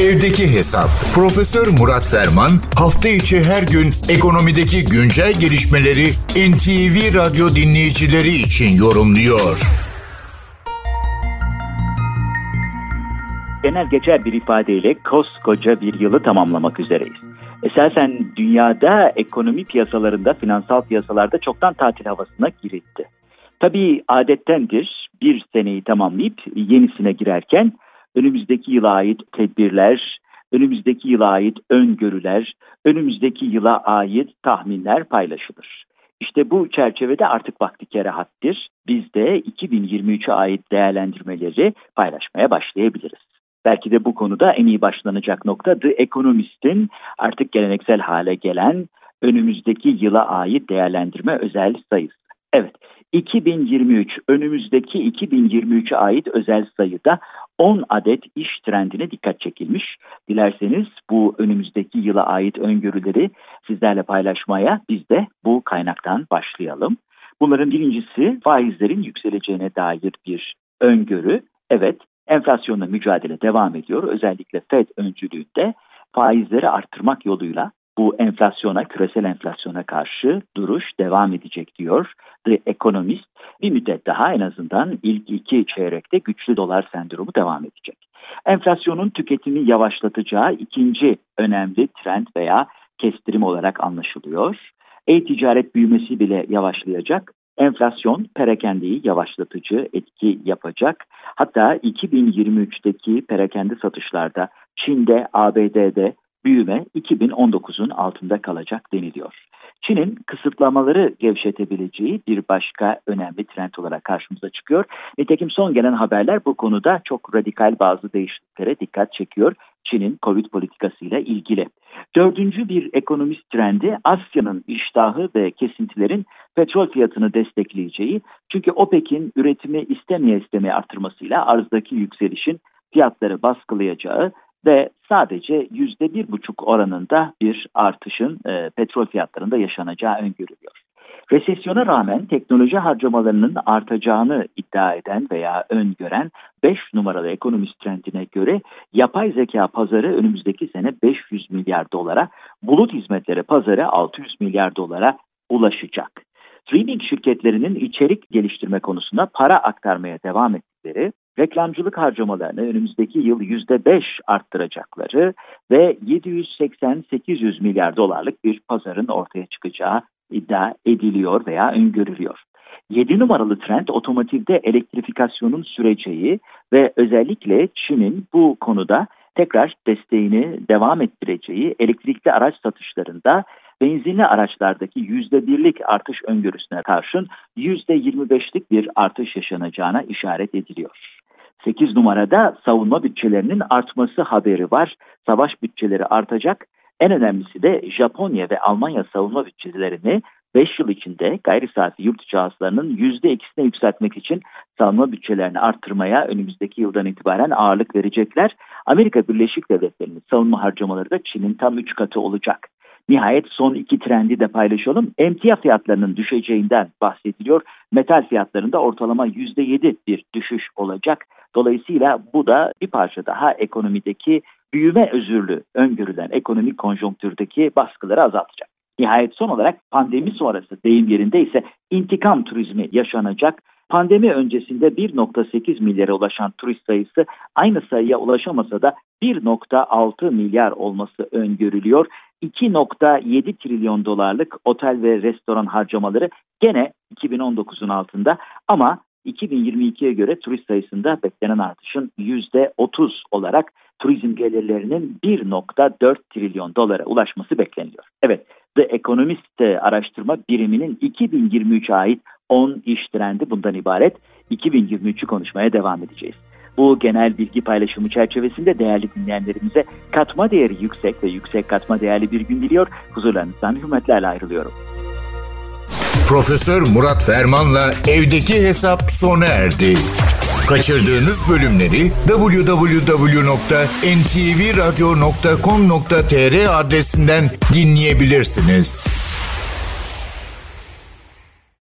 Evdeki Hesap. Profesör Murat Ferman hafta içi her gün ekonomideki güncel gelişmeleri NTV Radyo dinleyicileri için yorumluyor. Genel geçer bir ifadeyle koskoca bir yılı tamamlamak üzereyiz. Esasen dünyada ekonomi piyasalarında, finansal piyasalarda çoktan tatil havasına girildi. Tabii adettendir bir seneyi tamamlayıp yenisine girerken önümüzdeki yıla ait tedbirler, önümüzdeki yıla ait öngörüler, önümüzdeki yıla ait tahminler paylaşılır. İşte bu çerçevede artık vakti kerahattir. Biz de 2023'e ait değerlendirmeleri paylaşmaya başlayabiliriz. Belki de bu konuda en iyi başlanacak nokta The Economist'in artık geleneksel hale gelen önümüzdeki yıla ait değerlendirme özel sayısı. Evet, 2023 önümüzdeki 2023'e ait özel sayıda 10 adet iş trendine dikkat çekilmiş. Dilerseniz bu önümüzdeki yıla ait öngörüleri sizlerle paylaşmaya biz de bu kaynaktan başlayalım. Bunların birincisi faizlerin yükseleceğine dair bir öngörü. Evet, enflasyonla mücadele devam ediyor. Özellikle Fed öncülüğünde faizleri arttırmak yoluyla bu enflasyona, küresel enflasyona karşı duruş devam edecek diyor The Economist. Bir müddet daha en azından ilk iki çeyrekte güçlü dolar sendromu devam edecek. Enflasyonun tüketimi yavaşlatacağı ikinci önemli trend veya kestirim olarak anlaşılıyor. E-ticaret büyümesi bile yavaşlayacak. Enflasyon perekendeyi yavaşlatıcı etki yapacak. Hatta 2023'teki perakende satışlarda Çin'de, ABD'de büyüme 2019'un altında kalacak deniliyor. Çin'in kısıtlamaları gevşetebileceği bir başka önemli trend olarak karşımıza çıkıyor. Nitekim son gelen haberler bu konuda çok radikal bazı değişikliklere dikkat çekiyor. Çin'in Covid politikasıyla ilgili. Dördüncü bir ekonomist trendi Asya'nın iştahı ve kesintilerin petrol fiyatını destekleyeceği. Çünkü OPEC'in üretimi istemeye istemeye artırmasıyla arzdaki yükselişin fiyatları baskılayacağı ve sadece yüzde bir buçuk oranında bir artışın e, petrol fiyatlarında yaşanacağı öngörülüyor. Resesyona rağmen teknoloji harcamalarının artacağını iddia eden veya öngören 5 numaralı ekonomist trendine göre yapay zeka pazarı önümüzdeki sene 500 milyar dolara, bulut hizmetleri pazarı 600 milyar dolara ulaşacak. Streaming şirketlerinin içerik geliştirme konusunda para aktarmaya devam ettikleri reklamcılık harcamalarını önümüzdeki yıl %5 arttıracakları ve 780-800 milyar dolarlık bir pazarın ortaya çıkacağı iddia ediliyor veya öngörülüyor. 7 numaralı trend otomotivde elektrifikasyonun süreceği ve özellikle Çin'in bu konuda tekrar desteğini devam ettireceği elektrikli araç satışlarında benzinli araçlardaki %1'lik artış öngörüsüne karşın %25'lik bir artış yaşanacağına işaret ediliyor. 8 numarada savunma bütçelerinin artması haberi var. Savaş bütçeleri artacak. En önemlisi de Japonya ve Almanya savunma bütçelerini 5 yıl içinde gayri saati yurt içi hasılarının %2'sine yükseltmek için savunma bütçelerini arttırmaya önümüzdeki yıldan itibaren ağırlık verecekler. Amerika Birleşik Devletleri'nin savunma harcamaları da Çin'in tam 3 katı olacak. Nihayet son iki trendi de paylaşalım. Emtia fiyatlarının düşeceğinden bahsediliyor. Metal fiyatlarında ortalama %7 bir düşüş olacak. Dolayısıyla bu da bir parça daha ekonomideki büyüme özürlü öngörülen ekonomik konjonktürdeki baskıları azaltacak. Nihayet son olarak pandemi sonrası deyim yerinde ise intikam turizmi yaşanacak. Pandemi öncesinde 1.8 milyara ulaşan turist sayısı aynı sayıya ulaşamasa da 1.6 milyar olması öngörülüyor. 2.7 trilyon dolarlık otel ve restoran harcamaları gene 2019'un altında ama 2022'ye göre turist sayısında beklenen artışın %30 olarak turizm gelirlerinin 1.4 trilyon dolara ulaşması bekleniyor. Evet, The Economist araştırma biriminin 2023'e ait 10 iş trendi bundan ibaret. 2023'ü konuşmaya devam edeceğiz. Bu genel bilgi paylaşımı çerçevesinde değerli dinleyenlerimize katma değeri yüksek ve yüksek katma değerli bir gün diliyor. Huzurlarınızdan hürmetlerle ayrılıyorum. Profesör Murat Ferman'la evdeki hesap sona erdi. Kaçırdığınız bölümleri www.ntvradio.com.tr adresinden dinleyebilirsiniz.